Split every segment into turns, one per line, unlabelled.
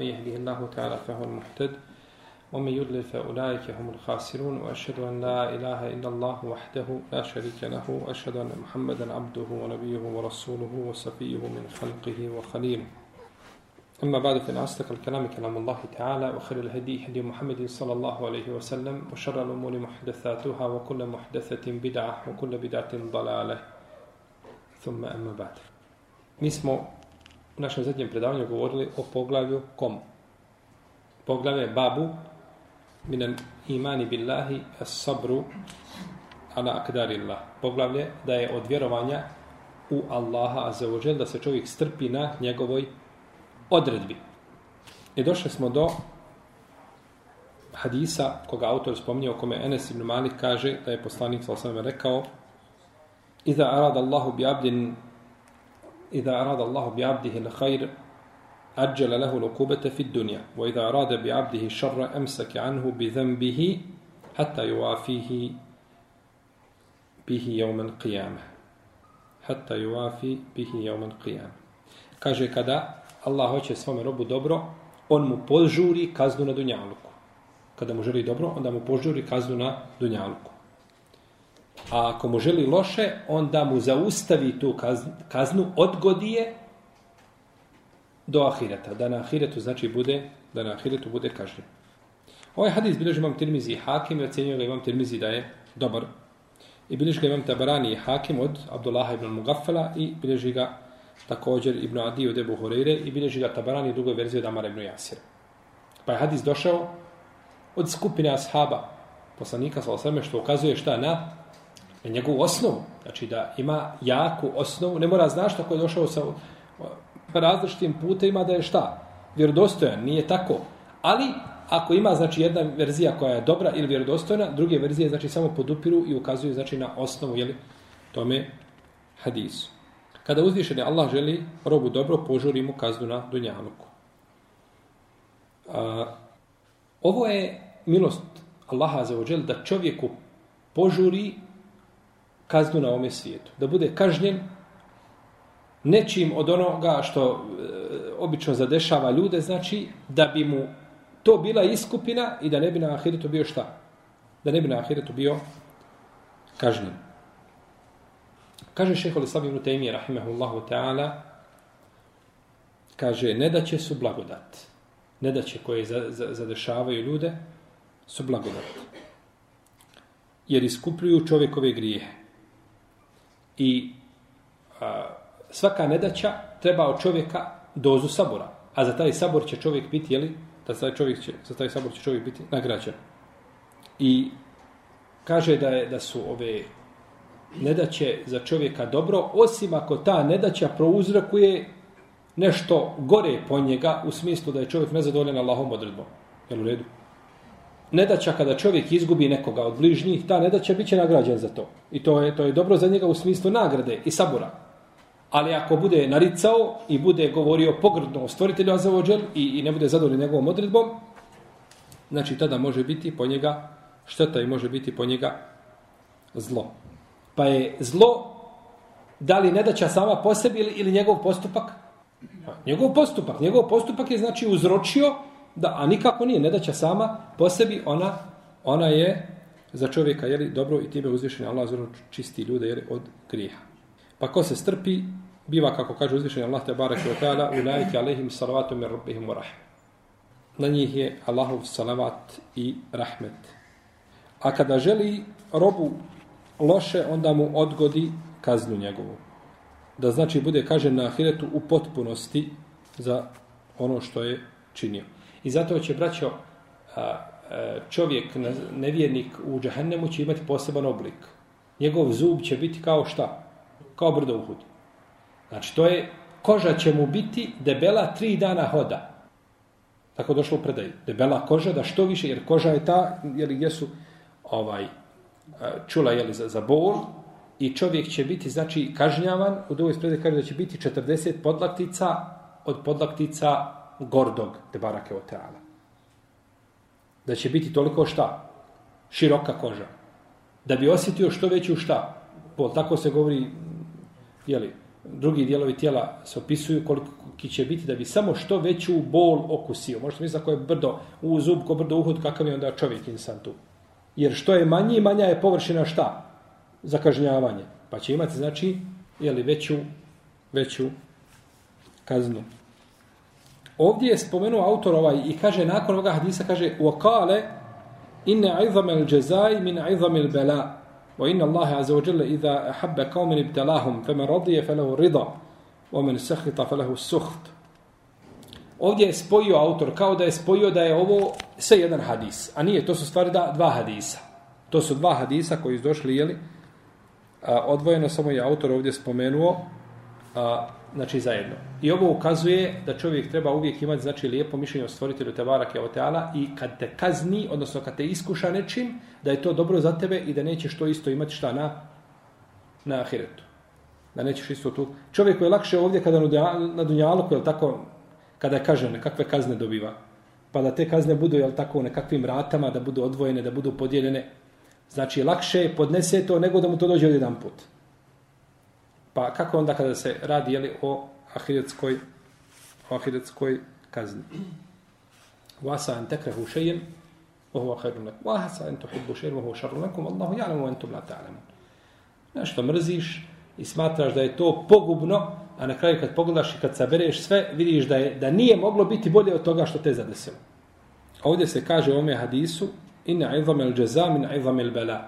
من يهده الله تعالى فهو المحتد ومن يضلل فأولئك هم الخاسرون وأشهد أن لا إله إلا الله وحده لا شريك له وأشهد أن محمدا عبده ونبيه ورسوله وصفيه من خلقه وخليله. أما بعد فإن أصدق الكلام كلام الله تعالى وخير الهدي هدي محمد صلى الله عليه وسلم وشر الأمور محدثاتها وكل محدثة بدعة وكل بدعة ضلالة. ثم أما بعد. Mi smo u našem zadnjem predavanju govorili o poglavlju kom? Poglavlje babu minan imani billahi as sabru ala akdarillah. Poglavlje da je od vjerovanja u Allaha azzawajal da se čovjek strpi na njegovoj odredbi. I došli smo do hadisa koga autor spominje o kome Enes ibn Malik kaže da je poslanik sa osam rekao Iza arada Allahu bi abdin إذا أراد الله بعبده الخير أجل له العقوبة في الدنيا وإذا أراد بعبده الشر أمسك عنه بذنبه حتى يوافيه به يوم القيامة حتى يوافي به يوم القيامة kaže kada Allah hoće svome robu dobro on mu požuri kaznu na dunjaluku kada mu želi dobro onda mu požuri kaznu na dunjaluku A ako mu želi loše, onda mu zaustavi tu kaznu, odgodi je do ahireta. Da na ahiretu znači bude, da na ahiretu bude kažnjen. Ovaj hadis bilježi imam Tirmizi i Hakim i ocenio ga imam Tirmizi da je dobar. I bilježi ga imam Tabarani i Hakim od Abdullaha ibn Mugaffala i bilježi ga također ibn Adi od Ebu Horeire i bilježi ga Tabarani u drugoj verziji od Amara ibn Jasira. Pa je hadis došao od skupine ashaba poslanika sa osrme što ukazuje šta na na njegovu osnovu. Znači da ima jaku osnovu. Ne mora znaš tako je došao sa pa različitim putima da je šta? Vjerodostojan. Nije tako. Ali ako ima znači jedna verzija koja je dobra ili vjerodostojna, druge verzije znači samo podupiru i ukazuju znači na osnovu jeli, tome hadisu. Kada uzvišeni Allah želi robu dobro, požuri mu kaznu na dunjaluku. A, ovo je milost Allaha za ođel da čovjeku požuri kaznu na ome svijetu. Da bude kažnjen nečim od onoga što e, obično zadešava ljude, znači da bi mu to bila iskupina i da ne bi na ahiretu bio šta? Da ne bi na ahiretu bio kažnjen. Kaže šehol Islam ibn Taymiye, rahimahullahu ta'ala, kaže, ne da će su blagodat. Ne da će koje zadešavaju ljude, su blagodat. Jer iskupljuju čovjekove grijehe. I a, svaka nedaća treba od čovjeka dozu sabora. A za taj sabor će čovjek biti, jeli, da taj čovjek će, za taj sabor će čovjek biti nagrađen. I kaže da je da su ove nedaće za čovjeka dobro, osim ako ta nedaća prouzrokuje nešto gore po njega, u smislu da je čovjek nezadovoljen Allahom odredbom. Jel u redu? Nedaća kada čovjek izgubi nekoga od bližnjih, ta nedaća bit će nagrađen za to. I to je, to je dobro za njega u smislu nagrade i sabora. Ali ako bude naricao i bude govorio pogrdno o stvoritelju Azavodžel i, i ne bude zadovoljen njegovom odredbom, znači tada može biti po njega šteta i može biti po njega zlo. Pa je zlo da li nedaća sama po sebi ili, ili njegov postupak? Pa, njegov postupak. Njegov postupak je znači uzročio Da, a nikako nije, ne daća sama po sebi, ona, ona je za čovjeka jeli, dobro i time uzvišeni Allah zvrlo čisti ljude jeli, od grijeha. Pa ko se strpi, biva kako kaže uzvišeni Allah te barek i otala, u alehim salavatu mir rabbihim rahmet. Na njih je Allahov salavat i rahmet. A kada želi robu loše, onda mu odgodi kaznu njegovu. Da znači bude kažen na ahiretu u potpunosti za ono što je činio. I zato će, braćo, e, čovjek, nevjernik u džahennemu će imati poseban oblik. Njegov zub će biti kao šta? Kao brdo uhud. Znači, to je, koža će mu biti debela tri dana hoda. Tako došlo u predaju. Debela koža, da što više, jer koža je ta, jeli, gdje su ovaj, e, čula jeli, za, za bol, i čovjek će biti, znači, kažnjavan, u drugoj spredaju kaže da će biti 40 podlaktica od podlaktica gordog te barake o teala. Da će biti toliko šta? Široka koža. Da bi osjetio što veću šta? Pol, tako se govori, jeli, drugi dijelovi tijela se opisuju koliko će biti da bi samo što veću bol okusio. Možete misliti ako je brdo u zub, ko brdo uhod, kakav je onda čovjek insan tu. Jer što je manji, manja je površina šta? Za kažnjavanje. Pa će imati, znači, jeli, veću, veću kaznu. Ovdje je spomenuo autor ovaj i kaže, nakon ovoga hadisa, kaže, وَقَالَ إِنَّ عِظَمَ الْجَزَاءِ مِنْ عِظَمِ الْبَلَاءِ وإن الله عز وجل إذا أحب قوم ابتلاهم فمن رضي فله الرضا ومن سخط فله السخط Ovdje je spojio autor kao da je spojio da je ovo sve jedan hadis. A nije, to su stvari da, dva hadisa. To su dva hadisa koji su došli, jeli, a, odvojeno samo je autor ovdje spomenuo, a, znači zajedno. I ovo ukazuje da čovjek treba uvijek imati znači lijepo mišljenje o stvoritelju Tebara Keoteala i kad te kazni, odnosno kad te iskuša nečim, da je to dobro za tebe i da nećeš to isto imati šta na, na ahiretu. Da nećeš isto tu. Čovjek je lakše ovdje kada na dunjalu, je tako, kada je kažen, kakve kazne dobiva. Pa da te kazne budu, jel tako, u nekakvim ratama, da budu odvojene, da budu podijeljene. Znači, lakše podnese to nego da mu to dođe od jedan put. Pa kako onda kada se radi jeli, o ahiretskoj, o ahiretskoj kazni? Vasa an tekrehu šejem, ohu ahirun nekum. Vasa an tuhibbu šejem, ohu šarun nekum. Allahu ja'lamu entum la ta'lamu. Nešto mrziš i smatraš da je to pogubno, a na kraju kad pogledaš i kad sabereš sve, vidiš da, je, da nije moglo biti bolje od toga što te zadesilo. Ovdje se kaže u ome hadisu, inna izam el džeza min izam el bela.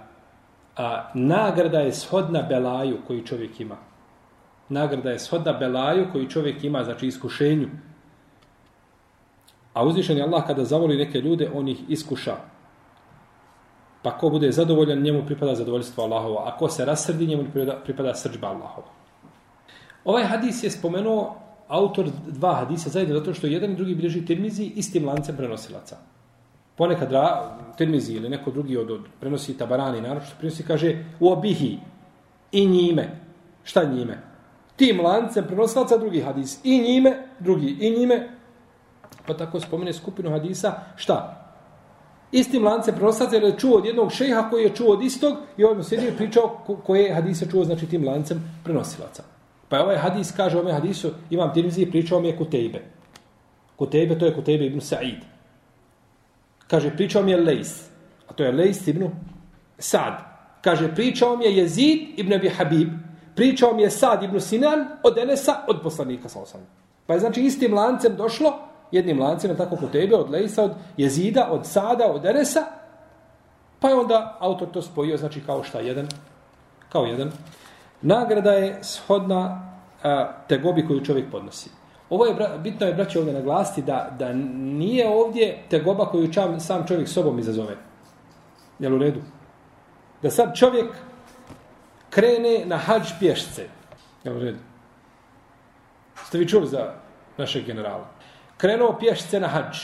A nagrada je shodna belaju koju čovjek ima nagrada je shodna belaju koji čovjek ima, znači iskušenju. A uzvišen je Allah kada zavoli neke ljude, on ih iskuša. Pa ko bude zadovoljan, njemu pripada zadovoljstvo Allahova. A ko se rasrdi, njemu pripada, pripada srđba Allahova. Ovaj hadis je spomenuo autor dva hadisa zajedno, zato što jedan i drugi bilježi tirmizi istim lancem prenosilaca. Ponekad ra, tirmizi ili neko drugi od, od prenosi tabarani, naravno što prenosi, kaže u obihi i njime. Šta njime? Tim lancem prenosilaca drugi hadis. I njime, drugi, i njime. Pa tako spomene skupinu hadisa, šta? Istim lancem prenosilaca je čuo od jednog šeha koji je čuo od istog i ovaj mu sjedio i pričao koje hadise čuo, znači tim lancem prenosilaca. Pa je ovaj hadis, kaže ovaj hadisu, imam tirmizi, pričao mi je Kutejbe. Kutejbe, to je Kutejbe ibn Sa'id. Kaže, pričao mi je Lejs. A to je Lejs ibn Sad. Kaže, pričao mi je Jezid ibn Abi Habib, pričao mi je Sad ibn Sinan od Enesa, od poslanika sa osam. Pa je znači istim lancem došlo, jednim lancem, tako kod tebe, od Lejsa, od Jezida, od Sada, od Enesa, pa je onda autor to spojio, znači kao šta, jedan, kao jedan. Nagrada je shodna a, tegobi koju čovjek podnosi. Ovo je, bitno je, braće, ovdje naglasiti da, da nije ovdje tegoba koju čam, sam čovjek sobom izazove. Jel u redu? Da sad čovjek krene na hađ pješce. Jel red? Ste vi čuli za našeg generala? Krenuo pješce na hađ.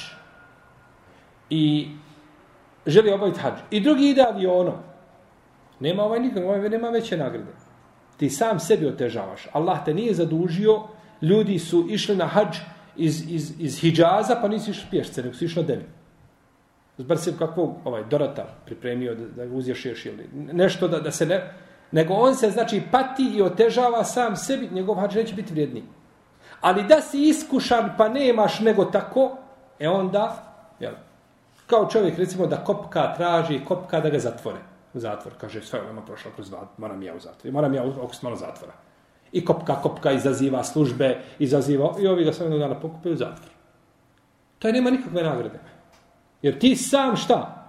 I želi obaviti hađ. I drugi ide avionom. Nema ovaj nikog, ovaj nema veće nagrade. Ti sam sebi otežavaš. Allah te nije zadužio. Ljudi su išli na hađ iz, iz, iz Hidžaza, pa nisi išli pješce, nego su išli na devi. Zbar se kakvog ovaj, Dorata pripremio da, da uzješ ili nešto da, da se ne nego on se znači pati i otežava sam sebi, njegov hađ neće biti vrijedni. Ali da si iskušan pa nemaš nego tako, e onda, jel, kao čovjek recimo da kopka traži, kopka da ga zatvore u zatvor. Kaže, sve ono prošlo kroz dva, moram ja u zatvor. Moram ja okus malo zatvora. I kopka, kopka izaziva službe, izaziva, i ovi ga sve jednog dana pokupe u zatvor. To je nema nikakve nagrade. Jer ti sam šta?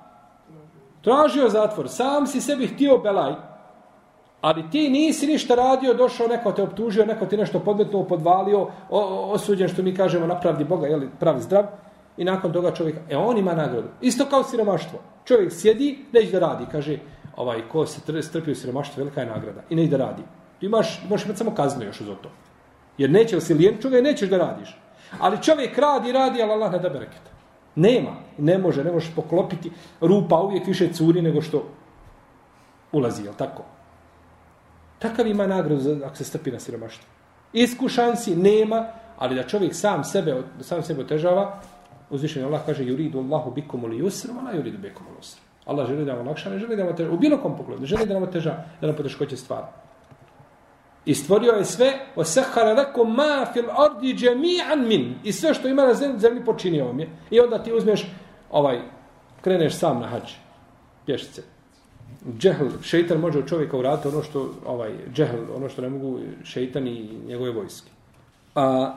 Tražio zatvor, sam si sebi htio belaj, Ali ti nisi ništa radio, došao neko te optužio, neko ti nešto podmetnuo, podvalio, osuđen što mi kažemo na pravdi Boga, jeli, pravi zdrav. I nakon toga čovjek, e on ima nagradu. Isto kao siromaštvo. Čovjek sjedi, neće da radi. Kaže, ovaj, ko se strpi u siromaštvo, velika je nagrada. I neće da radi. Ti imaš, možeš imati samo kaznu još uz to. Jer neće si lijen čuga i nećeš da radiš. Ali čovjek radi, radi, ali Allah ne da bereketa. Nema. Ne može, ne možeš poklopiti. Rupa uvijek više curi nego što ulazi, jel tako? Takav ima nagradu ako se strpi na siromaštvo. Iskušan si, nema, ali da čovjek sam sebe, sam sebe otežava, uzvišen Allah kaže, yuridu Allahu bikum uli yusr, ala yuridu bikum uli usr. Allah želi da vam lakša, ne želi da vam otežava, u bilo kom pogledu, ne želi da vam oteža, da nam poteškoće stvara. I stvorio je sve, osahara sehara ma fil ardi džemi'an min. I sve što ima na zemlji, zemlji počinio vam je. I onda ti uzmeš, ovaj, kreneš sam na hađ, pješice. Džehl, šeitan može od čovjeka uraditi ono što, ovaj, džehl, ono što ne mogu šeitan i njegove vojske. A,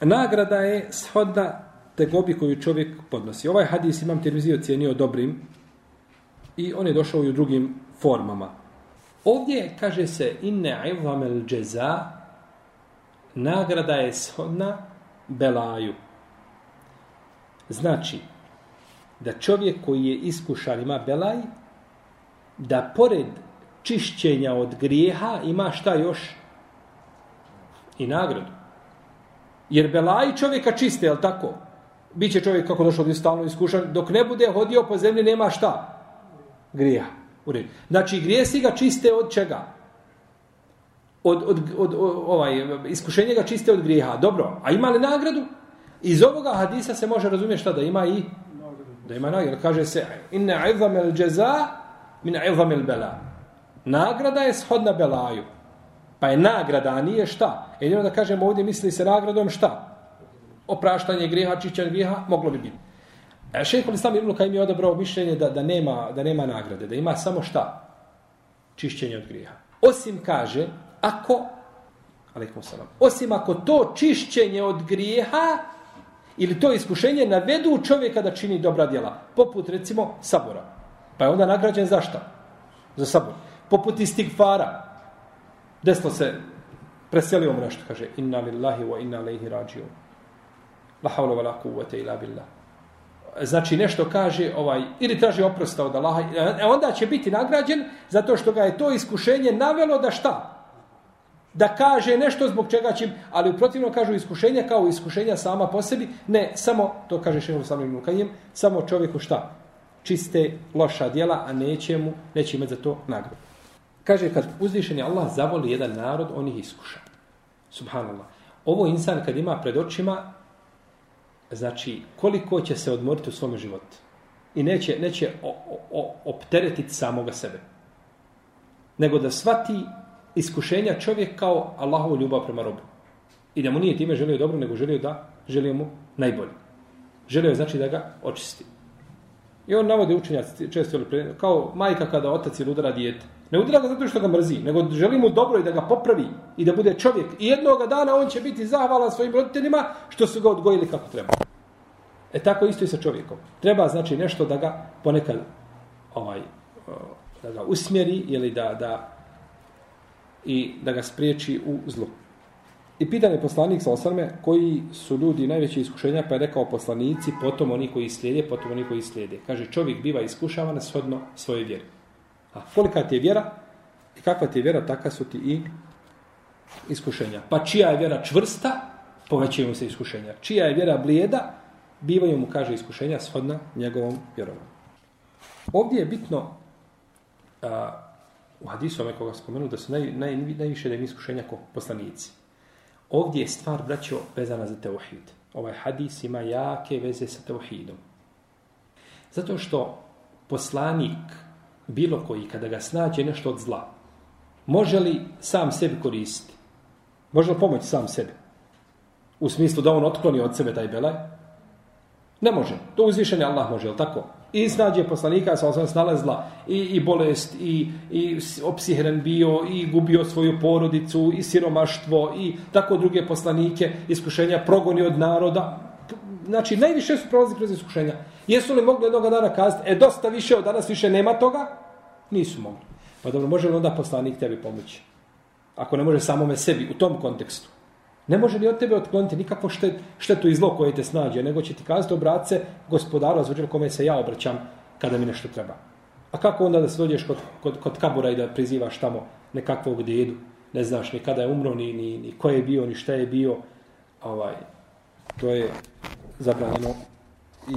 nagrada je shodna tegobi koju čovjek podnosi. Ovaj hadis imam Tirmizi ocijenio dobrim i on je došao i u drugim formama. Ovdje kaže se inne ivamel džeza nagrada je shodna belaju. Znači, da čovjek koji je iskušan ima belaj, da pored čišćenja od grijeha ima šta još? I nagradu. Jer belaji čovjeka čiste, je li tako? Biće čovjek kako došao od stalno iskušan, dok ne bude hodio po zemlji nema šta? Grijeha. U redu. Znači, grijesi ga čiste od čega? Od, od, od, od, ovaj, iskušenje ga čiste od grijeha. Dobro, a ima li nagradu? Iz ovoga hadisa se može razumjeti šta da ima i da ima nagradu. Kaže se inna izam el džeza min izam el bela. Nagrada je shodna belaju. Pa je nagrada, a nije šta. Jedino da kažemo ovdje misli se nagradom šta? Opraštanje grijeha, čišćenje griha, moglo bi biti. E, šeho Islam Ibn Kajim je odabrao mišljenje da, da, nema, da nema nagrade, da ima samo šta? Čišćenje od grijeha. Osim kaže, ako, alaikum salam, osim ako to čišćenje od grijeha ili to iskušenje navedu čovjeka da čini dobra djela, poput recimo sabora. Pa je onda nagrađen za šta? Za sabor. Poput istigfara. Desno se preselio mu nešto, kaže, inna lillahi wa inna ilaihi rađiju. La havla wa la kuvvete ila billah znači nešto kaže ovaj ili traži oprosta od Allaha e onda će biti nagrađen zato što ga je to iskušenje navelo da šta da kaže nešto zbog čega će ali u protivno kažu iskušenje kao iskušenja sama po sebi ne samo to kaže šejh samim Mukajem samo čovjeku šta čiste loša djela a neće mu neće imati za to nagradu. Kaže kad uzvišeni Allah zavoli jedan narod on ih iskuša. Subhanallah. Ovo insan kad ima pred očima znači koliko će se odmoriti u svom životu? I neće, neće o, o, opteretiti samoga sebe. Nego da svati iskušenja čovjek kao Allahovu ljubav prema robu. I da mu nije time želio dobro nego želio da želio mu najbolje. Želio je znači da ga očisti i on navode učenjaci često kao majka kada otac ili udara dijete ne udara ga zato što ga mrzi nego želi mu dobro i da ga popravi i da bude čovjek i jednog dana on će biti zahvalan svojim roditeljima što su ga odgojili kako treba E tako isto i sa čovjekom. Treba znači nešto da ga ponekad ovaj da ga usmjeri ili da da i da ga spriječi u zlu. I pitan je poslanik sa osrme koji su ljudi najveće iskušenja, pa je rekao poslanici, potom oni koji slijede, potom oni koji slijede. Kaže, čovjek biva iskušavan shodno svoje vjere. A kolika ti je vjera i kakva ti je vjera, taka su ti i iskušenja. Pa čija je vjera čvrsta, povećaju se iskušenja. Čija je vjera blijeda, bivaju mu, kaže, iskušenja shodna njegovom vjerovanju. Ovdje je bitno a, u hadisu ome koga spomenu da su naj, naj, najviše da im iskušenja ko poslanici. Ovdje je stvar, braćo, vezana za teuhid. Ovaj hadis ima jake veze sa teuhidom. Zato što poslanik, bilo koji, kada ga snađe nešto od zla, može li sam sebi koristiti? Može li pomoći sam sebi? U smislu da on otkloni od sebe taj belaj? Ne može. To uzvišeni Allah može, je tako? I snađe poslanika, sa osam snalazla i, i bolest, i, i opsihren bio, i gubio svoju porodicu, i siromaštvo, i tako druge poslanike, iskušenja, progoni od naroda. Znači, najviše su prolazili kroz iskušenja. Jesu li mogli jednog dana kazati, e, dosta više, od danas više nema toga? Nisu mogli. Pa dobro, može li onda poslanik tebi pomoći? Ako ne može samome sebi, u tom kontekstu. Ne može ni od tebe otkloniti nikakvo štet, štetu i zlo koje te snađe, nego će ti kazati obrace gospodaru, zvučer kome se ja obraćam kada mi nešto treba. A kako onda da se dođeš kod, kod, kod kabura i da prizivaš tamo nekakvog dedu, ne znaš ni kada je umro, ni, ni, ni ko je bio, ni šta je bio, ovaj, to je zabranjeno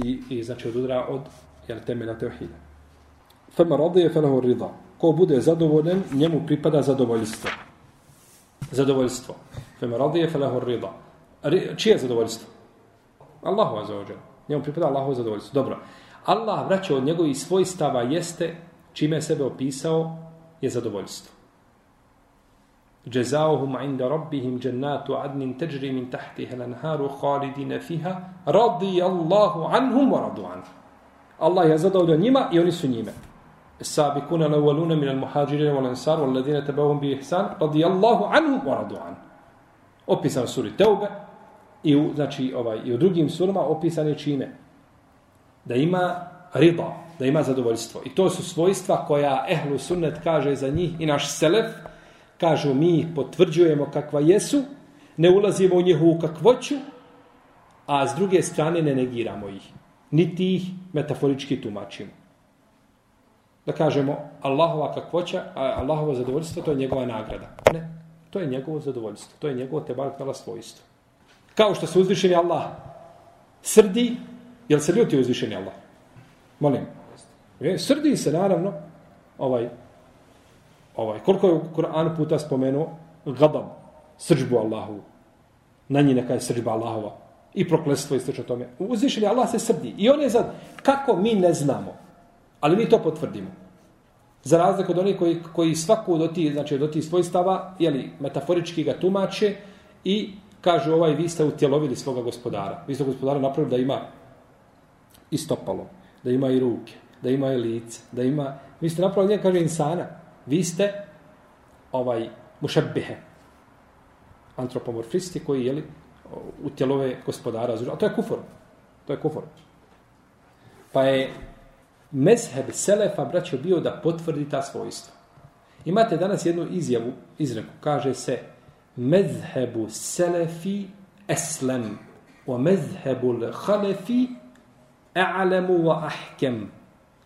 i, i znači od udra od jer temena teohida. Fema rade je rida. Ko bude zadovoljen, njemu pripada zadovoljstvo zadovoljstvo. Fema radije felehu rida. Čije zadovoljstvo? Allahu azzawajal. Njemu pripada Allahu zadovoljstvo. Dobro. Allah vraća od njegovih svojstava jeste čime je sebe opisao je zadovoljstvo. Jazauhum inda rabbihim jannatu adnin tajri min tahtiha al-anharu khalidina fiha radiyallahu anhum wa radu anhu. Allah je zadovoljan njima i oni su njime. السابقون الاولون من المهاجرين والانصار والذين تبعوهم باحسان رضي الله عنهم ورضوا عنه opisan suri Teube i u, znači, ovaj, i u drugim surama opisan je čime? Da ima riba, da ima zadovoljstvo. I to su svojstva koja ehlu sunnet kaže za njih i naš selef, kažu mi ih potvrđujemo kakva jesu, ne ulazimo u njihovu kakvoću, a s druge strane ne negiramo ih. Niti ih metaforički tumačimo. Da kažemo Allahova kakvoća, a Allahovo zadovoljstvo, to je njegova nagrada. Ne, to je njegovo zadovoljstvo. To je njegovo tebaktala svojstvo. Kao što se uzvišeni Allah srdi, jel se ljuti uzvišeni Allah? Molim. Je, srdi se, naravno, ovaj, ovaj, koliko je u Koranu puta spomenuo gadab, srđbu Allahu. Na njih neka je srđba Allahova. I proklestvo i srđa tome. Uzvišeni Allah se srdi. I on je za kako mi ne znamo. Ali mi to potvrdimo. Za razliku od onih koji, koji svaku od tih, znači od tih svojstava, jeli, metaforički ga tumače i kažu ovaj, vi ste utjelovili svoga gospodara. Vi ste gospodara napravili da ima i stopalo, da ima i ruke, da ima i lice, da ima... Vi ste napravili, njega kaže insana, vi ste ovaj mušabbehe, antropomorfisti koji, jeli, utjelove gospodara. A to je kufor. To je kufor. Pa je mezheb Selefa, braćo, bio da potvrdi ta svojstva. Imate danas jednu izjavu, izreku, kaže se mezhebu Selefi eslem o mezhebu l'halefi a'lamu wa ahkem.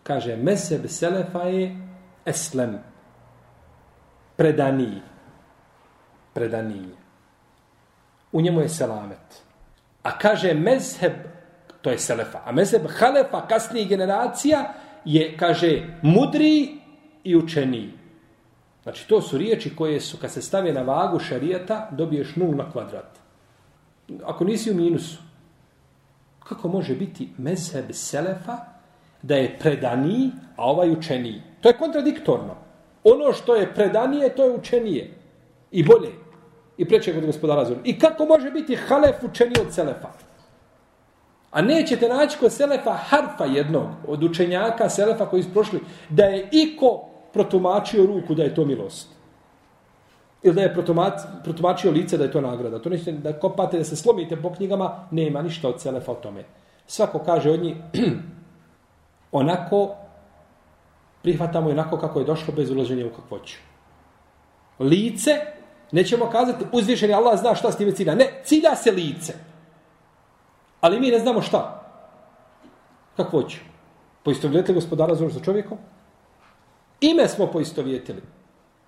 Kaže, mezheb Selefa je eslem, predaniji. Predaniji. U njemu je selamet. A kaže, mezheb to je selefa. A mezheb halefa kasnije generacija je, kaže, mudri i učeniji. Znači, to su riječi koje su, kad se stave na vagu šarijeta, dobiješ nul na kvadrat. Ako nisi u minusu, kako može biti mezheb selefa da je predaniji, a ovaj učeniji? To je kontradiktorno. Ono što je predanije, to je učenije. I bolje. I preče kod gospodara Zuru. I kako može biti halef učeniji od selefa? A nećete naći kod Selefa harfa jednog od učenjaka Selefa koji su prošli da je iko protumačio ruku da je to milost. Ili da je protumačio lice da je to nagrada. To nećete da kopate, da se slomite po knjigama, nema ništa od Selefa o tome. Svako kaže od njih onako prihvatamo onako kako je došlo bez ulaženja u kakvoću. Lice, nećemo kazati uzvišeni Allah zna šta s time cilja. Ne, cilja se lice. Ali mi ne znamo šta. Kako hoću? Poistovjetili gospodara za čovjekom? Ime smo poistovjetili.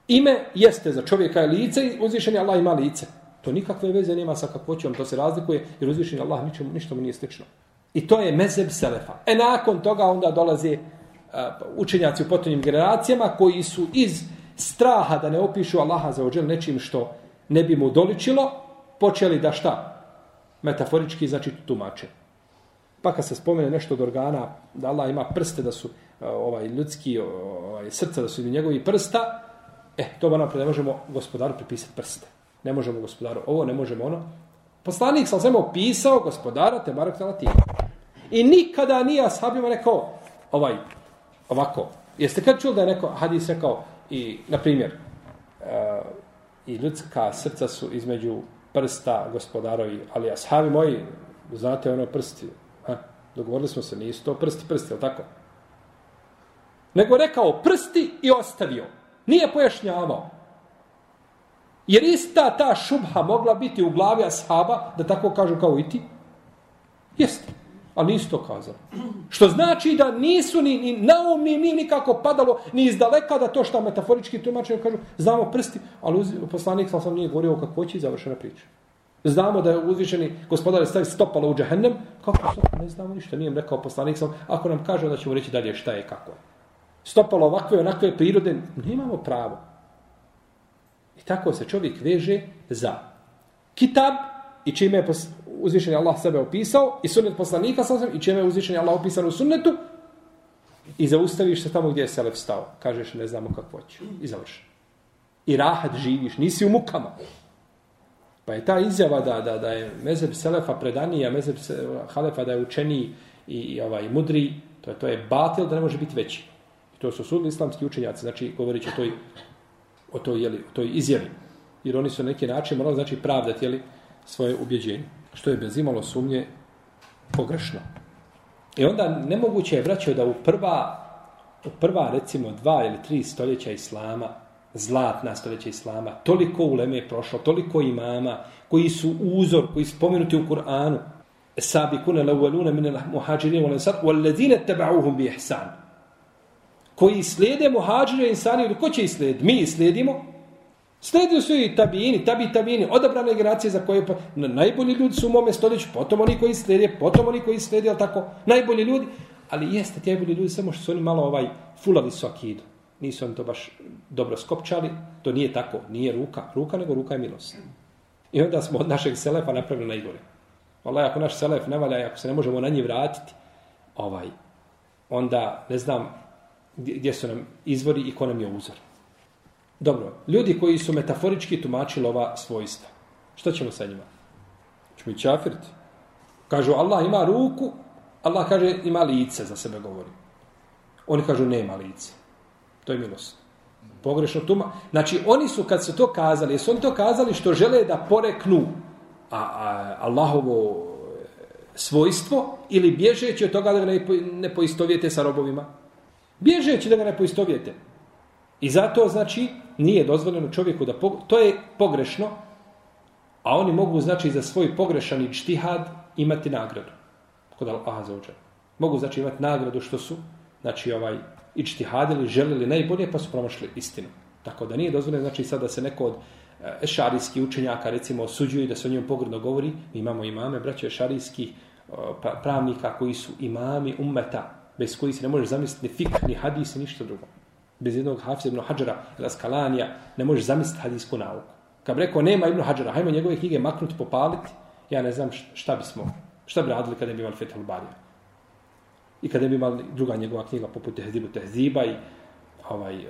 Ime jeste za čovjeka je lice i uzvišeni Allah ima lice. To nikakve veze nema sa kakvoćom, to se razlikuje jer uzvišeni Allah ničemu, ništa mu nije slično. I to je mezeb Selefa. E nakon toga onda dolaze uh, učenjaci u potonjim generacijama koji su iz straha da ne opišu Allaha za ođel nečim što ne bi mu doličilo, počeli da šta? Metaforički znači tumače. Pa kad se spomene nešto od organa, da Allah ima prste, da su e, ovaj ljudski ovaj, srca, da su i njegovi prsta, e, to ba napred ne možemo gospodaru pripisati prste. Ne možemo gospodaru ovo, ne možemo ono. Poslanik sam samo opisao gospodara te barak tala I nikada nije ashabima rekao ovaj, ovako. Jeste kad čuli da je neko hadis rekao i, na primjer, uh, i ljudska srca su između prsta gospodarovi, ali ashabi moji, znate ono prsti, ha? dogovorili smo se, nisu to prsti, prsti, je tako? Nego rekao prsti i ostavio. Nije pojašnjavao. Jer ista ta šubha mogla biti u glavi ashaba, da tako kažu kao i ti? Jeste. Ali nisu to kazali. Što znači da nisu ni, ni naumni, ni nikako padalo, ni iz daleka da to što metaforički tumače, kažu, znamo prsti, ali uz, poslanik sam sam nije govorio o kakvoći i završena priča. Znamo da je uzvišeni gospodar stavi stopalo u džahennem, kako to? Ne znamo ništa, nije rekao poslanik sam, ako nam kaže, da ćemo reći dalje šta je, kako je. Stopalo ovakve, onakve prirode, nemamo pravo. I tako se čovjek veže za kitab i čime je uzvišeni Allah sebe opisao i sunnet poslanika sam i čime je uzvišeni Allah opisan u sunnetu i zaustaviš se tamo gdje je Selef stao. Kažeš ne znamo kako će. I završi. i rahat živiš, nisi u mukama. Pa je ta izjava da, da, da je mezeb Selefa predaniji, a mezeb Halefa da je učeniji i, i ovaj, mudri, to je, to je batil da ne može biti veći. I to su sudni islamski učenjaci, znači govorići o toj, o toj, jeli, o toj izjavi. Jer oni su na neki način morali znači pravdati jeli, svoje ubjeđenje. Što je bez imalo sumnje pogrešno. I onda nemoguće je vraćao da u prva, u prva recimo dva ili tri stoljeća Islama, zlatna stoljeća Islama, toliko uleme je prošlo, toliko imama, koji su uzor, koji su pomenuti u Kur'anu, sabi l'awaluna min al-muhajirin wal ansar wal ladina tabauhum bi ihsan. Koji slijede muhađire insani, ko će ih slijediti? Mi ih slijedimo, Sledio su i tabini, tabi tabijini, odabrane generacije za koje pa, najbolji ljudi su u mome stoljeću, potom oni koji slijede, potom oni koji slijede, ali tako, najbolji ljudi. Ali jeste, ti najbolji ljudi, samo što su oni malo ovaj, fulali su akidu. Nisu oni to baš dobro skopčali, to nije tako, nije ruka, ruka nego ruka je milost. I onda smo od našeg selefa napravili najgore. Allah, ako naš selef ne valja, ako se ne možemo na njih vratiti, ovaj, onda ne znam gdje, gdje su nam izvori i ko nam je uzor. Dobro, ljudi koji su metaforički tumačili ova svojstva. Što ćemo sa njima? Čemo i čafiriti. Kažu, Allah ima ruku, Allah kaže, ima lice, za sebe govori. Oni kažu, nema lice. To je milost. Pogrešno tuma. Znači, oni su, kad su to kazali, jesu oni to kazali što žele da poreknu a, a, Allahovo e, svojstvo ili bježeći od toga da ga ne, ne poistovijete sa robovima? Bježeći da ga ne poistovijete. I zato, znači, nije dozvoljeno čovjeku da... To je pogrešno, a oni mogu, znači, za svoj pogrešan čtihad imati nagradu. Kod Allaha za uđer. Mogu, znači, imati nagradu što su, znači, ovaj, i želili najbolje, pa su promašili istinu. Tako da nije dozvoljeno, znači, sad da se neko od e, ešarijskih učenjaka, recimo, osuđuju da se o njemu pogrdno govori. Mi imamo imame, braće ešarijskih pravnika koji su imami ummeta, bez koji se ne može zamisliti ni fik, ni hadis, ni ništa drugo bez jednog Hafiza ibn Hadžara ili Askalanija, ne možeš zamisliti hadijsku nauku. Kad bi rekao, nema ibn Hadžara, hajmo njegove knjige maknuti, popaliti, ja ne znam šta bismo, šta bi radili kada bi imali Fethul Barija. I kada bi imali druga njegova knjiga poput Tehzibu Tehziba i ovaj, e,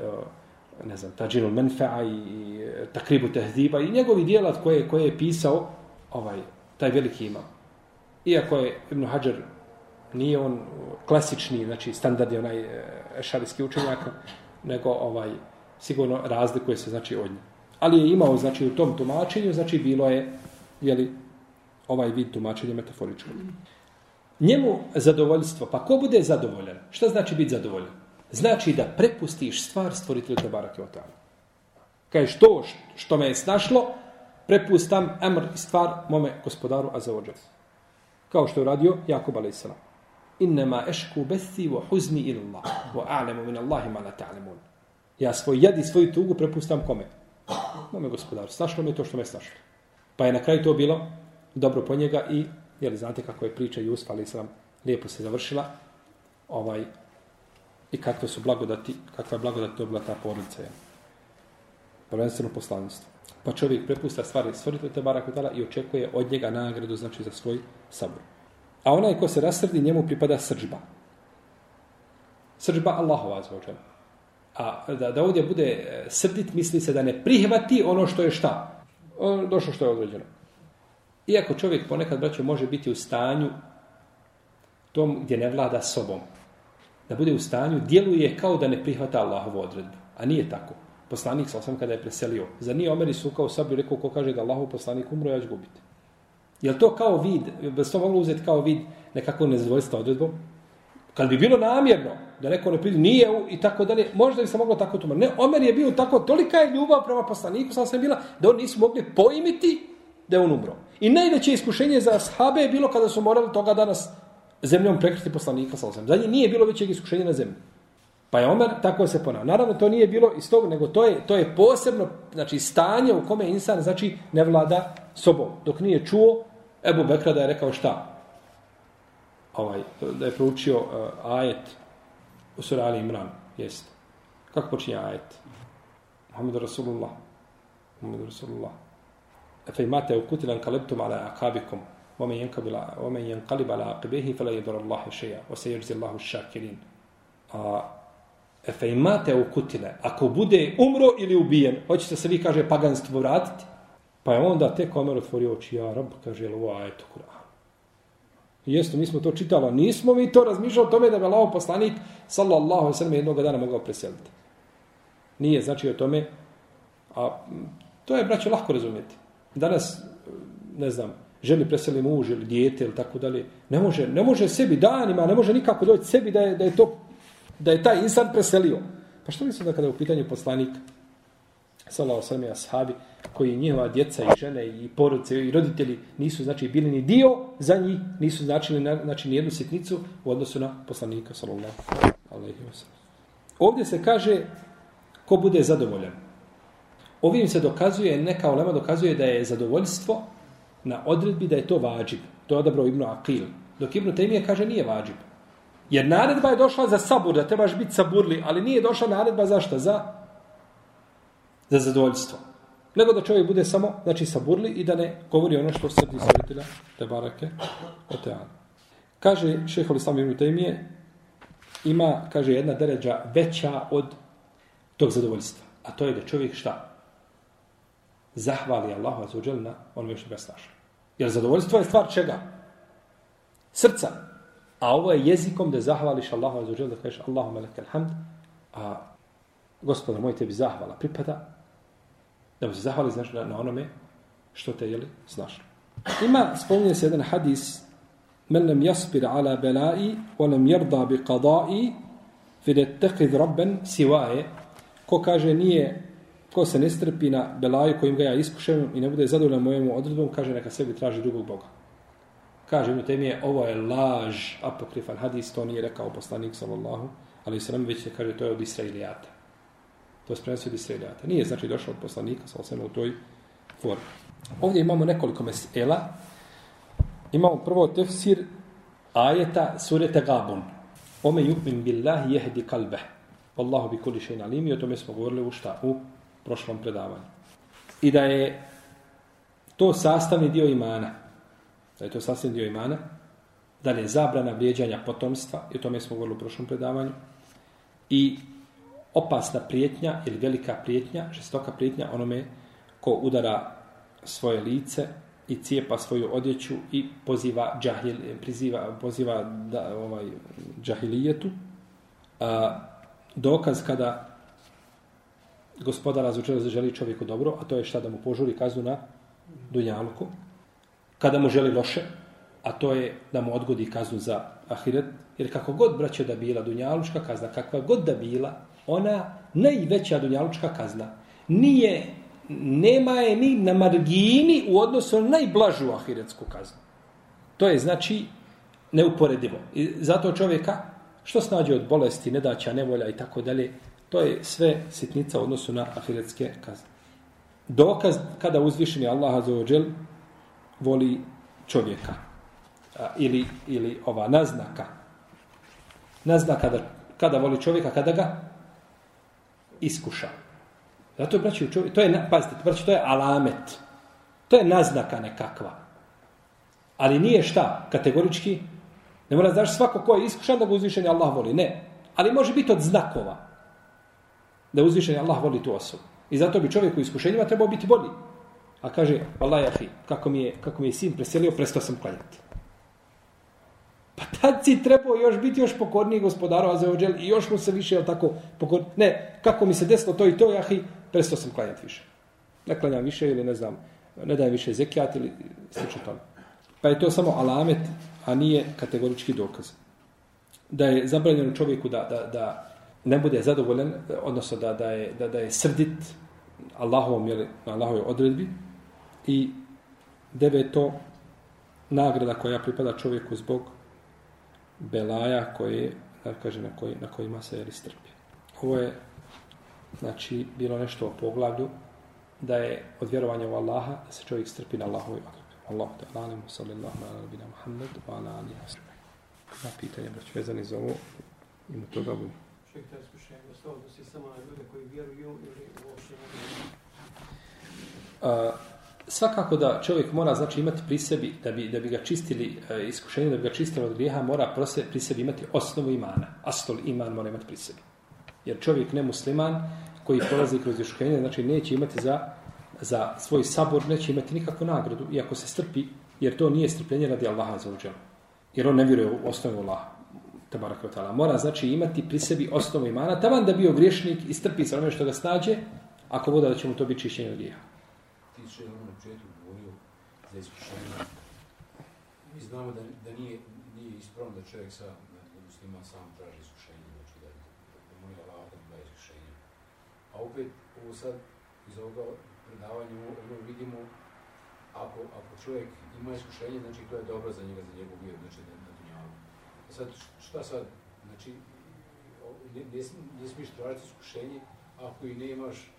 ne znam, Tajinul Menfe'a i Takribu Tehziba i njegovi dijela koje, koje je pisao ovaj, taj veliki imam. Iako je Ibn Hajar nije on klasični, znači standardni onaj e, šarijski učenjak, nego ovaj sigurno razlikuje se znači od nje. Ali je imao znači u tom tumačenju, znači bilo je je li ovaj vid tumačenja metaforičkog. Njemu zadovoljstvo, pa ko bude zadovoljan? Šta znači biti zadovoljan? Znači da prepustiš stvar stvoritelju te barake o tamo. Kažeš to što me je snašlo, prepustam emr i stvar mome gospodaru Azavodža. Kao što je radio Jakub a.s innama ešku bethi wa huzni illa wa a'lamu min Allahi ma la ta'lamun. Ja svoj jad i svoju tugu prepustam kome? Mome gospodaru. Snašlo mi je to što me snašlo. Pa je na kraju to bilo dobro po njega i, jeli znate kako je priča Jusuf, ali sam lijepo se završila, ovaj, i kakve su blagodati, kakva je blagodat dobila ta porodica. Je. Prvenstveno poslanstvo. Pa čovjek prepusta stvari stvoritelj te barak i očekuje od njega nagradu, znači za svoj sabor. A onaj ko se rasrdi, njemu pripada srđba. Srđba Allahova zvođena. A da, da ovdje bude e, srdit, misli se da ne prihvati ono što je šta. Došlo što je određeno. Iako čovjek ponekad, braćo, može biti u stanju tom gdje ne vlada sobom. Da bude u stanju, djeluje kao da ne prihvata Allahovu odredbu. A nije tako. Poslanik sa osam kada je preselio. Za nije Omer i sukao sabi rekao ko kaže da Allahov poslanik umro, ja ću gubiti. Je to kao vid, bi se to moglo uzeti kao vid nekako nezadovoljstva odredbom? Kad bi bilo namjerno da neko ne pridi, nije i tako dalje, možda bi se moglo tako tumačiti. Ne, Omer je bio tako, tolika je ljubav prema poslaniku, sam sam bila, da oni nisu mogli poimiti da je on umro. I najveće iskušenje za sahabe je bilo kada su morali toga danas zemljom prekriti poslanika, sam sam. Za nije bilo većeg iskušenja na zemlji. Pa je Omer tako se ponao. Naravno, to nije bilo iz toga, nego to je, to je posebno znači, stanje u kome insan znači, ne vlada sobom. Dok nije čuo, Ebu Bekra da je rekao šta? Ovaj, da je proučio uh, ajet u surali Imran. Jest. Kako počinje ajet? Muhammed Rasulullah. Muhammed Rasulullah. Efe imate u kutilan kalebtum ala akabikum. Omen jenkabila, omen jenkalib ala akibehi, fela jedur Allahe šeja. Ose jeđzi Allahu šakirin. A Efe imate u kutile. Ako bude umro ili ubijen, hoćete se vi, kaže, paganstvo vratiti? Pa je onda tek Omer otvorio oči, ja rab, kaže, ovo eto Kur'an. Jeste, mi smo to čitali, nismo mi to razmišljali o tome da bi Allah poslanik, sallallahu sallam, jednog dana mogao preseliti. Nije, znači o tome, a to je, braće, lahko razumjeti. Danas, ne znam, želi preseli muž ili dijete ili tako dalje, ne može, ne može sebi danima, ne može nikako doći sebi da je, da je to, da je taj insan preselio. Pa što mislim da kada je u pitanju poslanik, sallallahu sallam i ashabi, koji njihova djeca i žene i porodice i roditelji nisu znači bili ni dio za njih, nisu značili znači ni jednu sitnicu u odnosu na poslanika sallallahu alejhi ve sellem. Ovdje se kaže ko bude zadovoljan. Ovim se dokazuje, neka ulema dokazuje da je zadovoljstvo na odredbi da je to vađib. To je odabrao Ibnu Aqil. Dok Ibnu Temije kaže nije vađib. Jer naredba je došla za sabur, da trebaš biti saburli, ali nije došla naredba za šta? Za, za zadovoljstvo nego da čovjek bude samo, znači, saburli i da ne govori ono što srdi stvoritelja te barake o teanu. Kaže šeho Lislam ibn Taymije, ima, kaže, jedna deređa veća od tog zadovoljstva. A to je da čovjek šta? Zahvali Allahu azuđel na onome što ga snaša. Jer zadovoljstvo je stvar čega? Srca. A ovo je jezikom da zahvališ Allahu za da kažeš Allahu meleke alhamd, a gospodar moj tebi zahvala pripada, da mu se zahvali znaš, na, na onome što te jeli snašlo. Ima, spominje se jedan hadis men lem jaspir ala belai o lem jerda bi qadai fide tekid rabben sivaje ko kaže nije ko se ne strpi na belaju kojim ga ja iskušam i ne bude zadovoljan mojemu odredbom kaže neka sebi traži drugog Boga. Kaže mu temije, ovo je laž, apokrifan hadis, to nije rekao poslanik, sallallahu, ali se nam već se kaže, to je od Israilijata. To je prenosio od Israilijata. Nije znači došao od poslanika, sallallahu u toj formi. Ovdje imamo nekoliko mesela. Imamo prvo tefsir ajeta surete Gabun. Ome yukmin billahi jehdi kalbe. Wallahu bi kuli še'in alim. I o tome smo govorili u šta? U prošlom predavanju. I da je to sastavni dio imana. Da je to sasvim dio imana. Da je zabrana vrijeđanja potomstva. I o tome smo govorili u prošlom predavanju. I opasna prijetnja ili velika prijetnja, žestoka prijetnja onome ko udara svoje lice i cijepa svoju odjeću i poziva džahil, priziva, poziva da, ovaj, džahilijetu. A, dokaz kada gospodara za želi čovjeku dobro, a to je šta da mu požuri kaznu na dunjalku, kada mu želi loše, a to je da mu odgodi kaznu za ahiret, jer kako god braće da bila dunjalučka kazna, kakva god da bila, ona najveća dunjalučka kazna nije, nema je ni na margini u odnosu na najblažu ahiretsku kaznu. To je znači neuporedivo. I zato čovjeka što snađe od bolesti, nedaća, nevolja i tako dalje, to je sve sitnica u odnosu na ahiretske kazne. Dokaz kada uzvišeni Allah za voli čovjeka. A, ili, ili ova naznaka. Naznaka da, kada voli čovjeka, kada ga iskuša. Zato, braći, čovjek, to je, pazite, braći, to je alamet. To je naznaka nekakva. Ali nije šta, kategorički, ne mora znaš svako ko je iskušan da ga uzvišeni Allah voli. Ne. Ali može biti od znakova da uzvišeni Allah voli tu osobu. I zato bi čovjek u iskušenjima trebao biti bolji. A kaže, Allah jahi, kako mi je, kako mi je sin preselio, prestao sam klanjati. Pa tad si trebao još biti još pokorniji gospodaru Azeođel i još mu se više, jel tako, pokor... Ne, kako mi se desilo to i to, jahi, prestao sam klanjati više. Ne klanjam više ili ne znam, ne dajem više zekijat ili slično tome. Pa je to samo alamet, a nije kategorički dokaz. Da je zabranjeno čovjeku da, da, da ne bude zadovoljen, odnosno da, da, je, da, da je srdit Allahovom, jel, na Allahovoj odredbi i deveto nagrada koja pripada čovjeku zbog belaja koje, da kaže, na, koji, na kojima se jeli strpi. Ovo je, znači, bilo nešto o poglavlju da je od vjerovanja u Allaha da se čovjek strpi na Allahovi odredbi. Allah te alalim, sallallahu ala nabina Muhammed, wa ala ali asme. Na pitanje, brać, vezani za ovo, ima toga bu.
Čovjek taj iskušenje, da si samo na ljude koji vjeruju ili uopšte
ne svakako da čovjek mora znači imati pri sebi da bi da bi ga čistili e, iskušenje da bi ga čistilo od grijeha mora prose pri sebi imati osnovu imana astol iman mora imati pri sebi Jer čovjek nemusliman koji prolazi kroz iskušenje, znači neće imati za, za svoj sabor, neće imati nikakvu nagradu, iako se strpi, jer to nije strpljenje radi Allaha za uđelu. Jer on ne vjeruje u osnovu Allaha. Tabarak wa ta'ala. Mora znači imati pri sebi osnovu imana, taman da bio griješnik i strpi sa onome što ga snađe, ako voda da će mu to biti čišćenje od grijeha.
tiče ono početku govorio za iskušenje. Mi znamo da, da nije, nije ispravno da čovjek sa, da muslima sam traži iskušenje, znači da, da moli Allah da mu iskušenje. A opet, ovo sad, iz ovoga predavanja, ono vidimo, ako, ako čovjek ima iskušenje, znači to je dobro za njega, za njegov vjer, znači na, na dunjavu. A sad, šta sad, znači, ne, ne, ne smiješ tražiti iskušenje, ako i nemaš,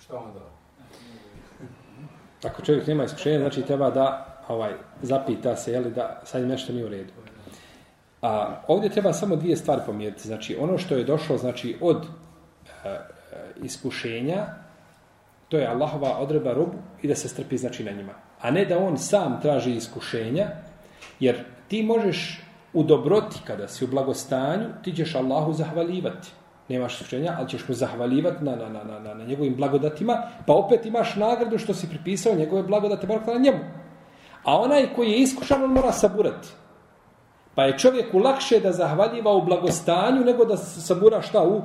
šta onda?
Ako čovjek nema iskušenja, znači treba da ovaj zapita se, jeli, da sad nešto nije u redu. A ovdje treba samo dvije stvari pomijeti. Znači, ono što je došlo znači, od e, iskušenja, to je Allahova odreba robu i da se strpi znači na njima. A ne da on sam traži iskušenja, jer ti možeš u dobroti, kada si u blagostanju, ti ćeš Allahu zahvalivati. Nemaš iskušenja, ali ćeš mu zahvalivati na, na, na, na, na, njegovim blagodatima, pa opet imaš nagradu što si pripisao njegove blagodate, bar na njemu. A onaj koji je iskušan, on mora saburati. Pa je čovjeku lakše da zahvaljiva u blagostanju nego da sabura šta u...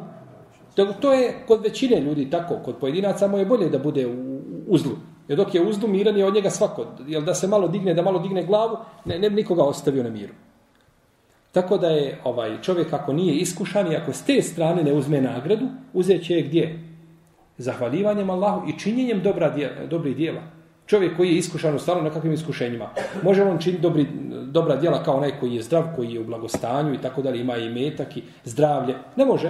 To, to je kod većine ljudi tako, kod pojedinaca mu je bolje da bude u, uzlu. Jer dok je uzlu miran je od njega svako. Jer da se malo digne, da malo digne glavu, ne, ne bi nikoga ostavio na miru. Tako da je ovaj čovjek ako nije iskušan i ako s te strane ne uzme nagradu, uzet će je gdje? Zahvaljivanjem Allahu i činjenjem dobra djela, dobrih djela. Čovjek koji je iskušan u stalno nekakvim iskušenjima. Može on činiti dobri, dobra djela kao onaj koji je zdrav, koji je u blagostanju i tako dalje, ima i metak i zdravlje. Ne može.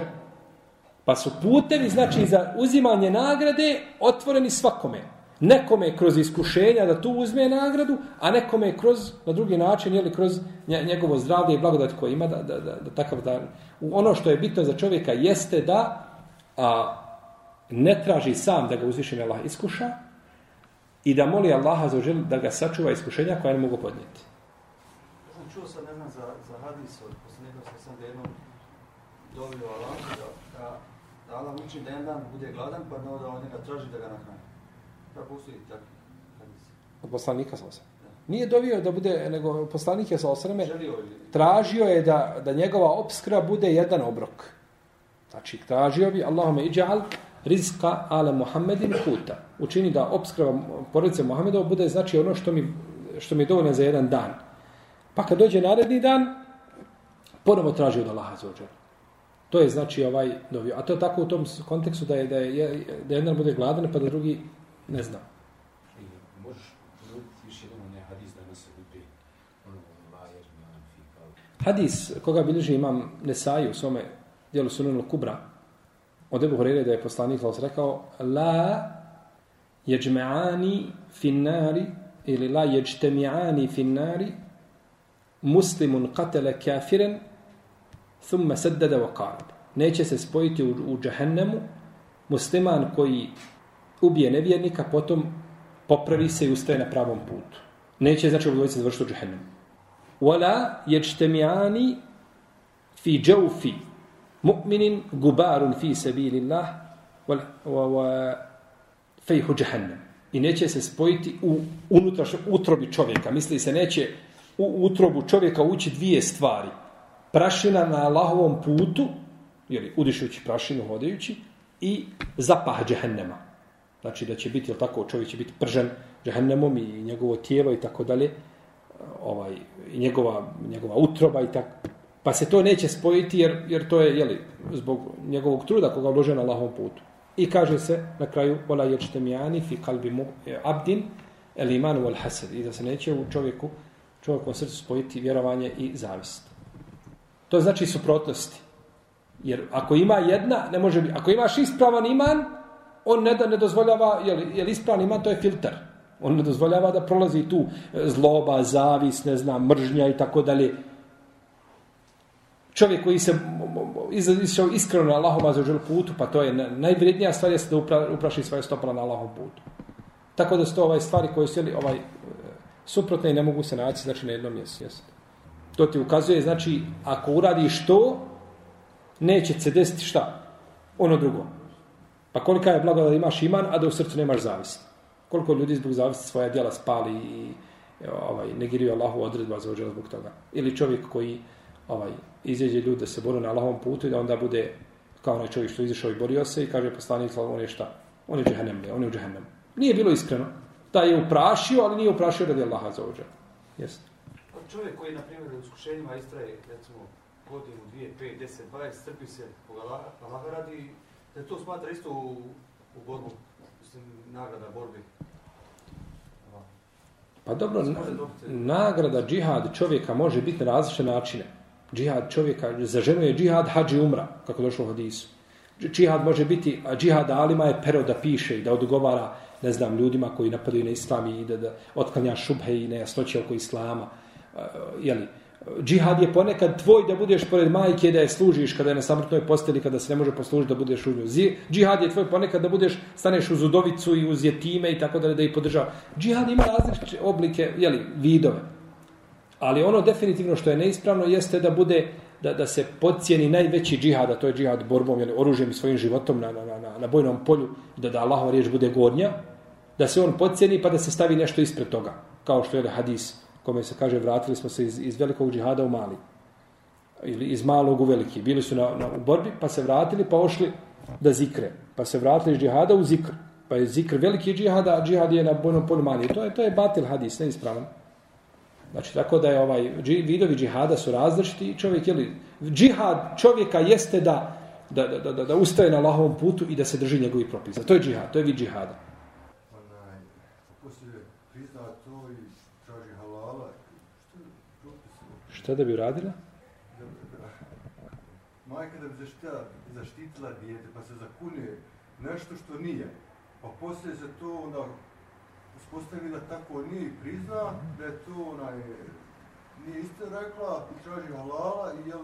Pa su putevi, znači, za uzimanje nagrade otvoreni svakome. Nekome kroz iskušenja da tu uzme nagradu, a nekome kroz, na drugi način, jeli, kroz njegovo zdravlje i blagodat koje ima, da, da, da, da takav da... Ono što je bitno za čovjeka jeste da a, ne traži sam da ga uzvišen Allah iskuša i da moli Allaha za žel da ga sačuva iskušenja koja ne mogu podnijeti.
Ja sam čuo sad, ne znam, za, za hadis od poslanika sam sam da jednom dobio Allah, da, da, da Allah uči da jedan dan bude gladan, pa da onda on njega traži da ga nahrani.
Od poslanika sa osam. Nije dovio da bude, nego poslanik je sa osreme tražio je da, da njegova obskra bude jedan obrok. Znači, tražio bi Allahume iđal rizka ala Muhammedin kuta. Učini da obskrba porodice Muhammedova bude znači ono što mi, što mi je dovoljno za jedan dan. Pa kad dođe naredni dan, ponovo traži od Allaha za To je znači ovaj dovio. A to je tako u tom kontekstu da je, da je, da jedan bude gladan pa da drugi ne zna.
I možeš ponoviti još jedan onaj hadis da nas se ljubi ono lajer, man, fikal.
Hadis koga bilježi imam Nesai u svome dijelu Sunanu Kubra od Ebu Horeire da je poslanik sellem rekao la yajma'ani fi nari ili la yajtami'ani fi nari muslimun qatala kafiran thumma saddada wa qarab neće se spojiti u, u džehennemu musliman koji ubije nevjernika, potom popravi se i ustaje na pravom putu. Neće, znači, obdvojice završiti u džahennem. Wala yajtami'ani fi džaufi mu'minin gubarun fi sabilillah wala wa, fejhu džahennem. I neće se spojiti u unutraš utrobi čovjeka. Misli se, neće u utrobu čovjeka ući dvije stvari. Prašina na Allahovom putu, jeli, udišujući prašinu, hodajući, i zapah džahennema. Znači da će biti, jel tako, čovjek će biti pržen džehennemom i njegovo tijelo i tako dalje ovaj i njegova njegova utroba i tako pa se to neće spojiti jer jer to je je li zbog njegovog truda koga ulože na Allahovom putu. I kaže se na kraju wala yajtamiyani fi qalbi mu- e, abdin el imanu wal hasad. I da se neće u čovjeku čovjekom srcu spojiti vjerovanje i zavist. To znači suprotnosti jer ako ima jedna ne može biti ako imaš ispravan iman on ne da ne dozvoljava je li, je ima, ispravan iman to je filter On ne dozvoljava da prolazi tu e, zloba, zavis, ne znam, mržnja i tako dalje. Čovjek koji se izašao iskreno na Allahom za žel putu, pa to je najvrednija stvar jeste da upra, upraši svoje stopala na Allahom putu. Tako da su to ovaj stvari koje su jeli, ovaj, e, suprotne i ne mogu se naći znači, na jednom mjestu. To ti ukazuje, znači, ako uradiš to, neće se desiti šta? ono drugo. Pa kolika je blagodat da imaš iman, a da u srcu nemaš zavist. Koliko ljudi zbog zavisti svoja djela spali i ovaj, negiraju Allahu odredba za ođela zbog toga. Ili čovjek koji ovaj, izađe ljude se boru na Allahovom putu i da onda bude kao onaj čovjek što izašao i borio se i kaže poslanik on je šta? On je džehennem, on je u džehennem. Nije bilo iskreno. Da je uprašio, ali nije uprašio radi Allaha za ođela. Jeste.
Čovjek koji, na primjer, u iskušenjima istraje, recimo, godinu, dvije, pet, deset, dvadeset, strpi se, Allaha radi, da to smatra isto u, u borbu, mislim, nagrada borbi.
Pa dobro, na, nagrada džihad čovjeka može biti na različite načine. Džihad čovjeka, za ženu je džihad hađi umra, kako došlo u hadisu. Džihad može biti, a džihad alima je pero da piše i da odgovara, ne znam, ljudima koji napadaju na islam i da, da otklanja šubhe i nejasnoće oko islama. Uh, jeli, džihad je ponekad tvoj da budeš pored majke da je služiš kada je na samrtnoj posteli kada se ne može poslužiti da budeš u nju. Džihad je tvoj ponekad da budeš staneš uz udovicu i uz jetime i tako dalje da ih podržava. Džihad ima različite oblike, jeli, vidove. Ali ono definitivno što je neispravno jeste da bude da, da se podcijeni najveći džihad, a to je džihad borbom, jeli, oružjem svojim životom na, na, na, na bojnom polju, da da Allahova riječ bude gornja, da se on podcijeni pa da se stavi nešto ispred toga, kao što je hadis kome se kaže vratili smo se iz, iz velikog džihada u mali. Ili iz malog u veliki. Bili su na, na, u borbi, pa se vratili, pa ošli da zikre. Pa se vratili iz džihada u zikr. Pa je zikr veliki džihada, a džihad je na bojnom polju mali. To je, to je batil hadis, neispravan. Znači, tako da je ovaj, vidovi džihada su različiti i čovjek, jeli, džihad čovjeka jeste da, da, da, da, da ustaje na Allahovom putu i da se drži njegovi propisa. To je džihad, to je vid džihada. Šta da bi uradila?
Majka da bi zaštitila, zaštitila dijete, pa se zakune nešto što nije. Pa poslije se to onda uspostavi da tako nije i prizna, da je to onaj, nije isto rekla traži halala i jel,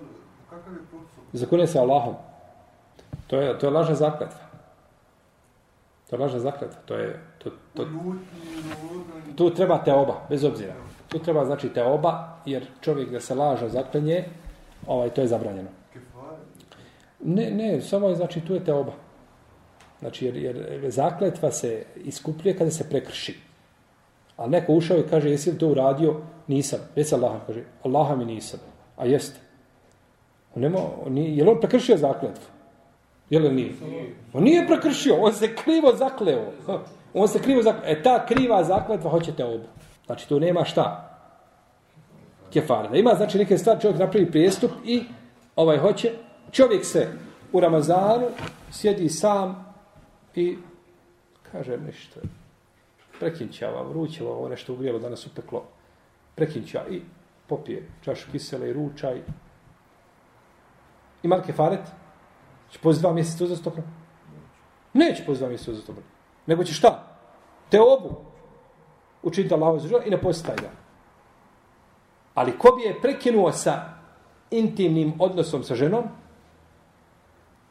kakav je propis?
Zakune se Allahom. To je, to je lažna zakletva. To je lažna zakletva. To je, to, to, tu treba te oba, bez obzira. Tu treba znači te oba, jer čovjek da se laže zaklenje, ovaj, to je zabranjeno. Ne, ne, samo je, znači, tu je te oba. Znači, jer, jer zakletva se iskupljuje kada se prekrši. A neko ušao i kaže, jesi li to uradio? Nisam. Jesi Allah, kaže, Allaha mi nisam. A jeste. On nema, on nije, je li on prekršio zakletvu? Je li nije? On nije prekršio, on se krivo zakleo. On se krivo zakleo. E ta kriva zakletva hoćete obu. Znači, tu nema šta. Kefara. Da ima, znači, neke stvari, čovjek napravi prijestup i ovaj hoće, čovjek se u Ramazanu sjedi sam i kaže nešto. Prekinćava, vrućava, ovo nešto ugrijelo, danas upeklo. Prekinća i popije čašu kisele i ručaj. Ima li kefaret? Će pozi dva mjeseca uzastopno? Neće pozi dva mjeseca uzastopno. Nego će šta? Te obu učiniti Allahu za i ne posti dan. Ali ko bi je prekinuo sa intimnim odnosom sa ženom,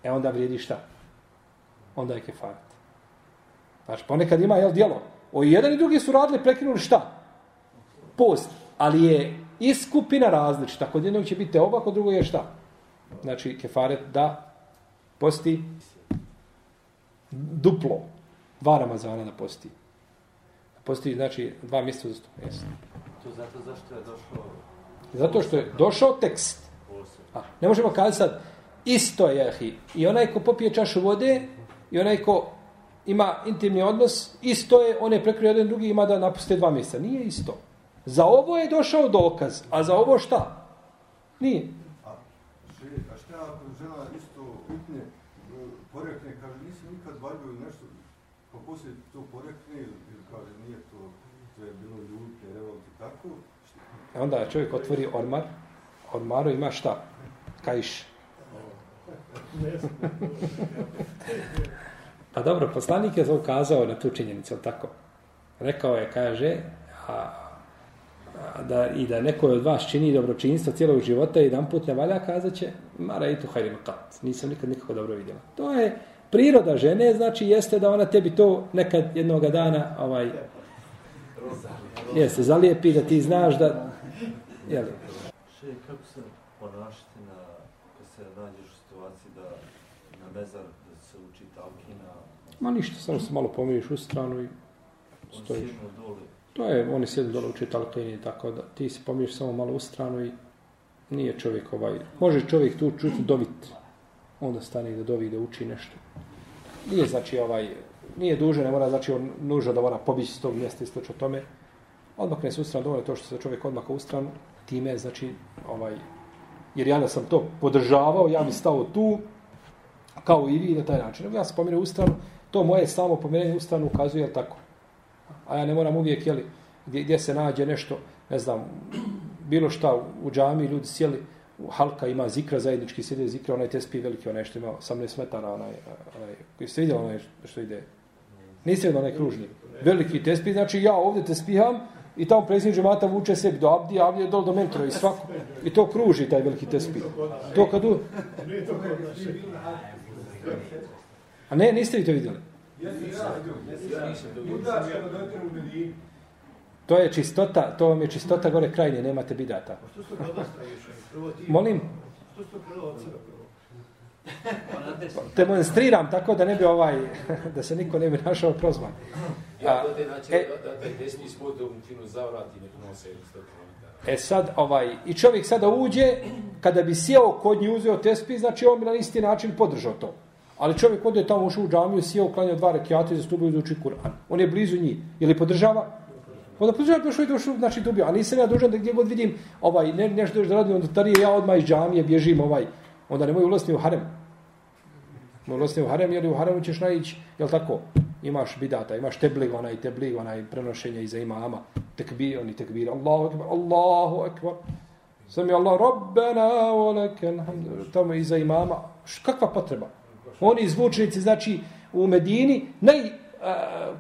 e onda vrijedi šta? Onda je kefaret. Znači, ponekad ima, jel, djelo. O jedan i drugi su radili, prekinuli šta? Post. Ali je i skupina različita. Kod jednog će biti oba, kod drugog je šta? Znači, kefaret da posti duplo. Dva Ramazana da posti Posti, znači dva mjeseca za mjesto.
To zato zašto je došao?
Zato što je došao tekst. A, ne možemo kazati sad, isto je ahi. I onaj ko popije čašu vode, i onaj ko ima intimni odnos, isto je, on je prekrio jedan drugi, ima da napuste dva mjeseca. Nije isto. Za ovo je došao dokaz, a za ovo šta? Nije.
A, a šta ako žena isto upne, porekne, kaže, nisi nikad valjio nešto, pa poslije to porekne, kaže, nije to, to je bilo ljudke, revolt i tako.
E onda čovjek otvori ormar, ormaru ima šta? Kajš. pa dobro, poslanik je to ukazao na tu činjenicu, tako? Rekao je, kaže, a, a, da, i da neko od vas čini dobročinstvo cijelog života i jedan put ne valja, kazat će, mara i tu hajrim kat. Nisam nikad nikako dobro vidjela. To je, priroda žene znači jeste da ona tebi to nekad jednoga dana ovaj jeste zalijepi da ti znaš da je li
kako se ponašati na kad se nađeš u situaciji da
na mezar da se uči talkina,
Ma ništa, samo se malo pomiriš u stranu i stojiš.
dole.
To je, oni sjedi dole uči talqini, tako da ti se pomiriš samo malo u stranu i nije čovjek ovaj... Može čovjek tu čuti dovit, onda stane i da dovi da uči nešto. Nije znači ovaj... Nije duže, ne mora znači on nužno da mora pobići s tog mjesta i slično tome. Odmah ne se u stranu, dovoljno to što se čovjek odmah u stranu, time znači ovaj... Jer ja da sam to podržavao, ja bi stao tu, kao i vi na taj način. Nego Ja se pomirim u stranu, to moje samo pomirenje u stranu ukazuje, tako? A ja ne moram uvijek, jeli, gdje, gdje se nađe nešto, ne znam, bilo šta u džami, ljudi sjeli, u halka ima zikra, zajednički sjede zikra, onaj tespi veliki, onaj što ima 18 metara, onaj, onaj koji ste vidjeli onaj što ide? Niste vidjeli onaj kružni? Veliki tespi, znači ja ovdje tespiham i tamo predsjednik džemata vuče sebi do abdi, abdi je dol do mentora i svako. I to kruži taj veliki tespi. To kad u... A ne, niste vi to vidjeli? To je čistota, to vam je čistota gore krajnje, nemate bidata. Molim,
Što su prvo od?
Demonstriram tako da ne bi ovaj, da se niko ne bi našao prozvan.
Ja te znači
e-
da, da taj desni spod u finu zavrati nek nose 100 km.
E sad, ovaj, i čovjek sada uđe, kada bi sjeo kod nje uzeo tespi, znači on bi na isti način podržao to. Ali čovjek ode tamo ušao u džamiju, sjeo, klanjao dva rekiata i zastupio da uči Kur'an. On je blizu njih. Ili podržava? Onda podržava, pa što je došao, znači dobio. A nisam ja dužan da gdje god vidim ovaj, ne, nešto da radim, onda tarije ja odmah iz džamije bježim ovaj. Onda nemoj ulaziti u harem. Nemoj ulaziti u harem, jer u haremu ćeš naići, jel tako? Imaš bidata, imaš teblig, onaj teblig, onaj prenošenje iza imama. Tekbir, oni tekbir, Allahu ekber, Allahu ekber. Sami Allah, Rabbena, wa hamd. Tamo iza imama. Š, kakva potreba? Oni zvučnici, znači, u Medini, naj, uh,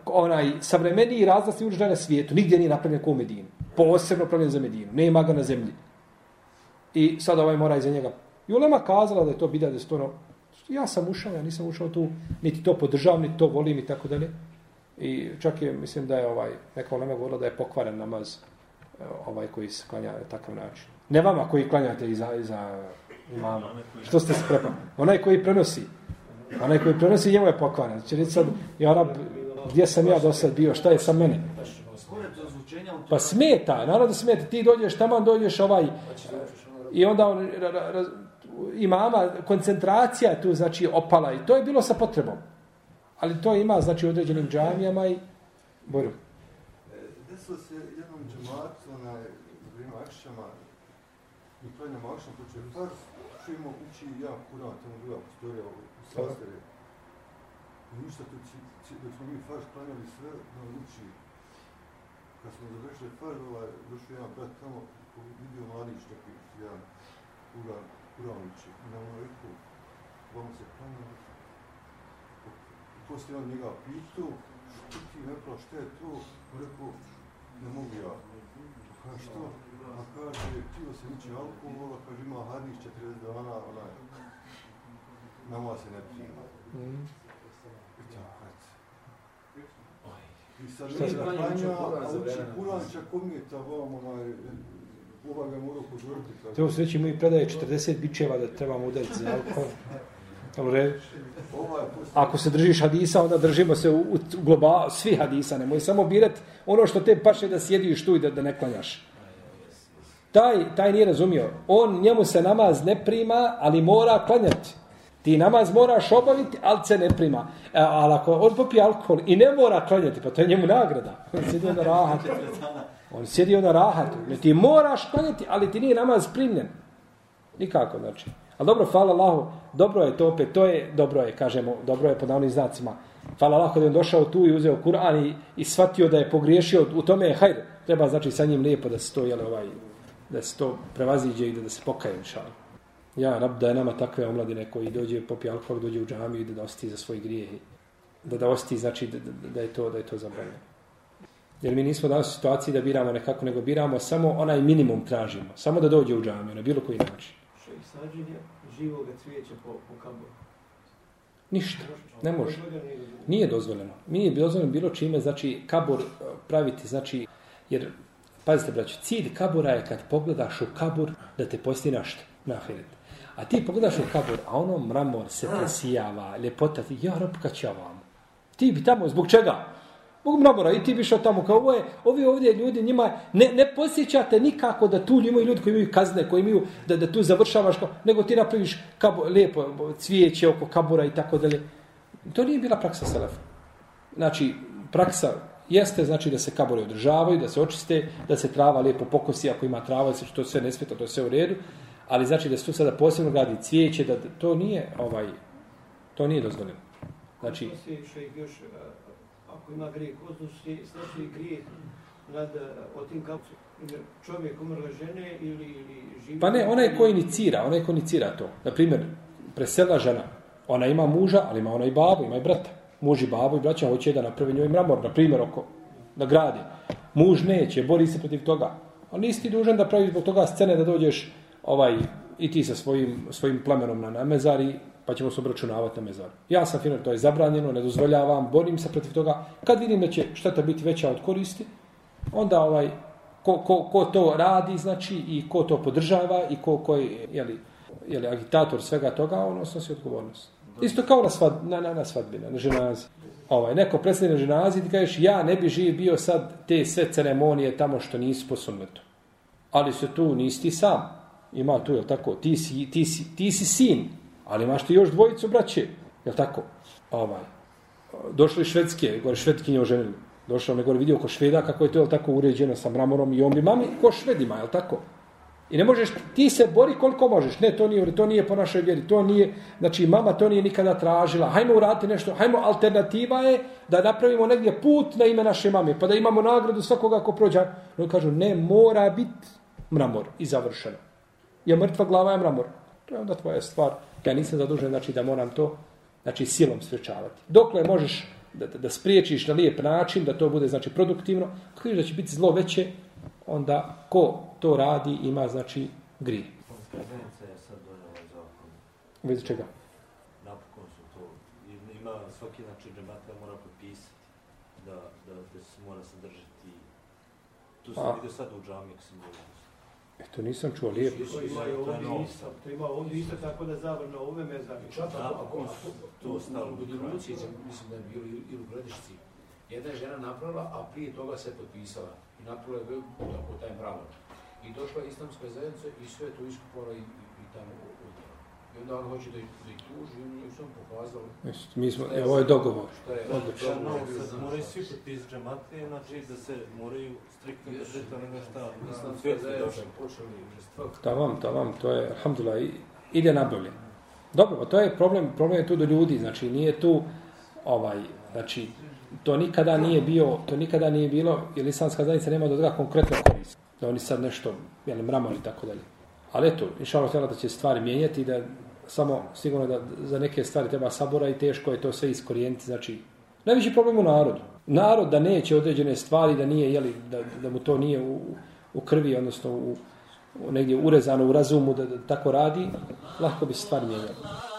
onaj, savremeniji razlasni uređaj na svijetu. Nigdje nije napravljen kao u Medini. Posebno napravljen za Medinu. Nema ga na zemlji. I sad ovaj mora iza njega. I Ulema kazala da je to bida, da je to ono, ja sam ušao, ja nisam ušao tu, niti to podržavam, niti to volim i tako dalje. I čak je, mislim da je ovaj, neka Ulema govorila da je pokvaren namaz eh, ovaj koji se klanja na takav način. Ne vama koji klanjate iza, iza imama. Što ste se prepali? Onaj koji prenosi. Onaj koji prenosi, njemu je pokvaren. Znači, reći sad, ja rab, gdje sam ja do sad bio, šta je sa mene? Pa smeta, naravno da smeta. Ti dođeš tamo, dođeš ovaj... I onda on, ra, ra, ra, imama, koncentracija tu, znači, opala. I to je bilo sa potrebom. Ali to ima, znači, u određenim džamijama i... Boru.
Desilo se jednom džematu, za vrijeme akšama, mi klanjamo akšam, počeo je par, čujemo uči ja kuran, tamo druga postorija u sastave. I ništa, tu, ci, ci, dok smo mi farš klanjali sve, da uči. Kad smo završili farš, ovaj, došao jedan brat tamo, vidio mladić neki, jedan kuran, I nam on rekao, vama se klanja, poslije on njega pitao, što ti prav, šta je to? On rekao, ne mogu ja. Kaže, što? A kaže, htio se nići alkohola, kaže, ima hadis 40 dana, onaj, nama se ne prima. I tako. I sad mi da
Klanja Kur'an
a uči
vremena.
Kur'an čak umjeta vam, onaj, ova ga mora upozoriti. kaže.
Te u sreći mi predaje 40 bičeva da trebamo udariti za alkohol. Jel u redu?
Ovaj
Ako se držiš hadisa, onda držimo se u, u globa, svi hadisa, nemoj samo birati ono što te paše da sjediš tu i da, da ne klanjaš. Taj, taj nije razumio. On, njemu se namaz ne prima, ali mora klanjati. Ti namaz moraš obaviti, ali se ne prima. E, ali ako on popije alkohol i ne mora klanjati, pa to je njemu nagrada. On sjedi na rahatu. On sjedi na rahatu. Ne, Ti moraš klanjati, ali ti nije namaz primljen. Nikako, znači. Ali dobro, hvala Allahu, dobro je to opet, to je, dobro je, kažemo, dobro je po navnim znacima. Hvala Allahu da je on došao tu i uzeo Kur'an i, i shvatio da je pogriješio, u tome je hajde. Treba znači sa njim lijepo da se to, jel, ovaj, da se to prevaziđe i da, da se pokaje, inšala. Ja, rab, da je nama takve omladine koji dođe, popije alkohol, dođe u džamiju i da, da osti za svoj grijeh. Da da osti, znači da, da, da je to, da je to zabranjeno. Jer mi nismo danas u situaciji da biramo nekako, nego biramo samo onaj minimum tražimo. Samo da dođe u džamiju, na bilo koji način.
Šejh sađenje živoga cvijeća po, po kaboru.
Ništa. Ne može.
Nije dozvoljeno.
Nije dozvoljeno. Nije dozvoljeno bilo čime, znači, kabur e, praviti, znači, jer, pazite, braću, cilj kabura je kad pogledaš u kabur da te posti našta, na ahiret. A ti pogledaš u kabur, a ono mramor se presijava, ljepota ti, ja rob kad će ovam. Ti bi tamo, zbog čega? Mogu mnogo i ti bi tamo, kao ovo je, ovi ovdje ljudi njima, ne, ne posjećate nikako da tu imaju ljudi koji imaju kazne, koji imaju, da, da tu završavaš, kao, nego ti napraviš kabur, lijepo cvijeće oko kabura i tako dalje. To nije bila praksa Selefa. Znači, praksa jeste znači da se kabore održavaju, da se očiste, da se trava lijepo pokosi ako ima trava, da se to sve ne smeta, to je sve u redu, ali znači da se tu sada posebno gradi cvijeće, da to nije ovaj to nije dozvoljeno. Znači
još, ako ima grijeh, odnosi, znači grijeh nad a, o tim kapcu. Čovjek umrle žene ili, ili živi...
pa ne, onaj ko inicira, onaj ko inicira to. Na primjer, presela žena, ona ima muža, ali ima ona i babu, ima i brata. Muž i babu i braća hoće da napravi njoj mramor, na primjer, oko, na gradi. Muž neće, bori se protiv toga. Ali nisi ti dužan da praviš zbog toga scene da dođeš ovaj i ti sa svojim, svojim plemenom na, na mezari, pa ćemo se obračunavati na mezaru. Ja sam final, to je zabranjeno, ne dozvoljavam, borim se protiv toga. Kad vidim da će šteta biti veća od koristi, onda ovaj, ko, ko, ko to radi, znači, i ko to podržava, i ko, ko je, jeli, jeli, agitator svega toga, on snosi odgovornost. Isto kao na, svad, na, na, na svadbi, na ženazi. Ovaj, neko predstavlja na ženazi i ti kažeš, ja ne bi živ bio sad te sve ceremonije tamo što nisu po sunnetu. Ali se tu nisi ti sam. Ima tu, je tako? Ti si, ti, si, ti si sin, ali imaš ti još dvojicu braće. Je tako? Ovaj. Došli švedske, gore švedkinje oženili. Došao me gore vidio ko šveda kako je to je tako uređeno sa mramorom i on bi mami ko švedima, je tako? I ne možeš, ti se bori koliko možeš. Ne, to nije, to nije po našoj vjeri. To nije, znači mama to nije nikada tražila. Hajmo uraditi nešto. Hajmo, alternativa je da napravimo negdje put na ime naše mame. Pa da imamo nagradu svakoga ko prođa. No kažu, ne, mora biti mramor i završeno. Je mrtva glava je mramor. To je onda tvoja stvar. Ja nisam zadužen, znači da moram to znači silom sprečavati. Dokle možeš da, da, da spriječiš na lijep način, da to bude znači produktivno, kako da će biti zlo veće, onda ko to radi ima znači grije.
Konferencija je sad donijela zakon.
U vezi čega?
Napokon su to. Ima svaki znači džemata mora potpisati da, da, da se mora sadržati. Tu sam vidio sad u džami, ako sam bio.
E, to nisam čuo lijepo.
To ima ovdje isto, to ima ovdje isto tako da zavrno ove mezari.
Čak ako, ako,
Napokon
ako,
su to stalo u Kroatiji.
mislim da je bilo i- ili u Gradišci, jedna je žena napravila, a prije toga se potpisala i napravila je tako taj mramor. I došla je islamska zajednica i sve to iskupala i, i, i tamo. I onda on hoće da ih, da ih tuži i oni su vam pokazali
Jest, Mi smo, e, ovo je dogovor.
šta je
Odlično.
Da, sad
znak.
moraju svi potpisati džemate, znači da se moraju striktno držati onoga šta je
zajednica
došao.
počeli žestvak.
Tavam, tavam, to je, alhamdulillah, ide na bolje. Dobro, pa to je problem, problem je tu do ljudi, znači nije tu, ovaj, znači, to nikada nije bio, to nikada nije bilo, jer islamska zajednica nema do toga konkretno korist. Da oni sad nešto, jel, mramor i tako dalje. Ali eto, inša Allah htjela da će stvari mijenjati i da samo sigurno da za neke stvari treba sabora i teško je to sve iskorijeniti, znači, najveći problem u narodu. Narod da neće određene stvari, da nije, jeli, da, da mu to nije u, u krvi, odnosno u, u negdje urezano u razumu da, da tako radi, lahko bi se stvari mijenjala.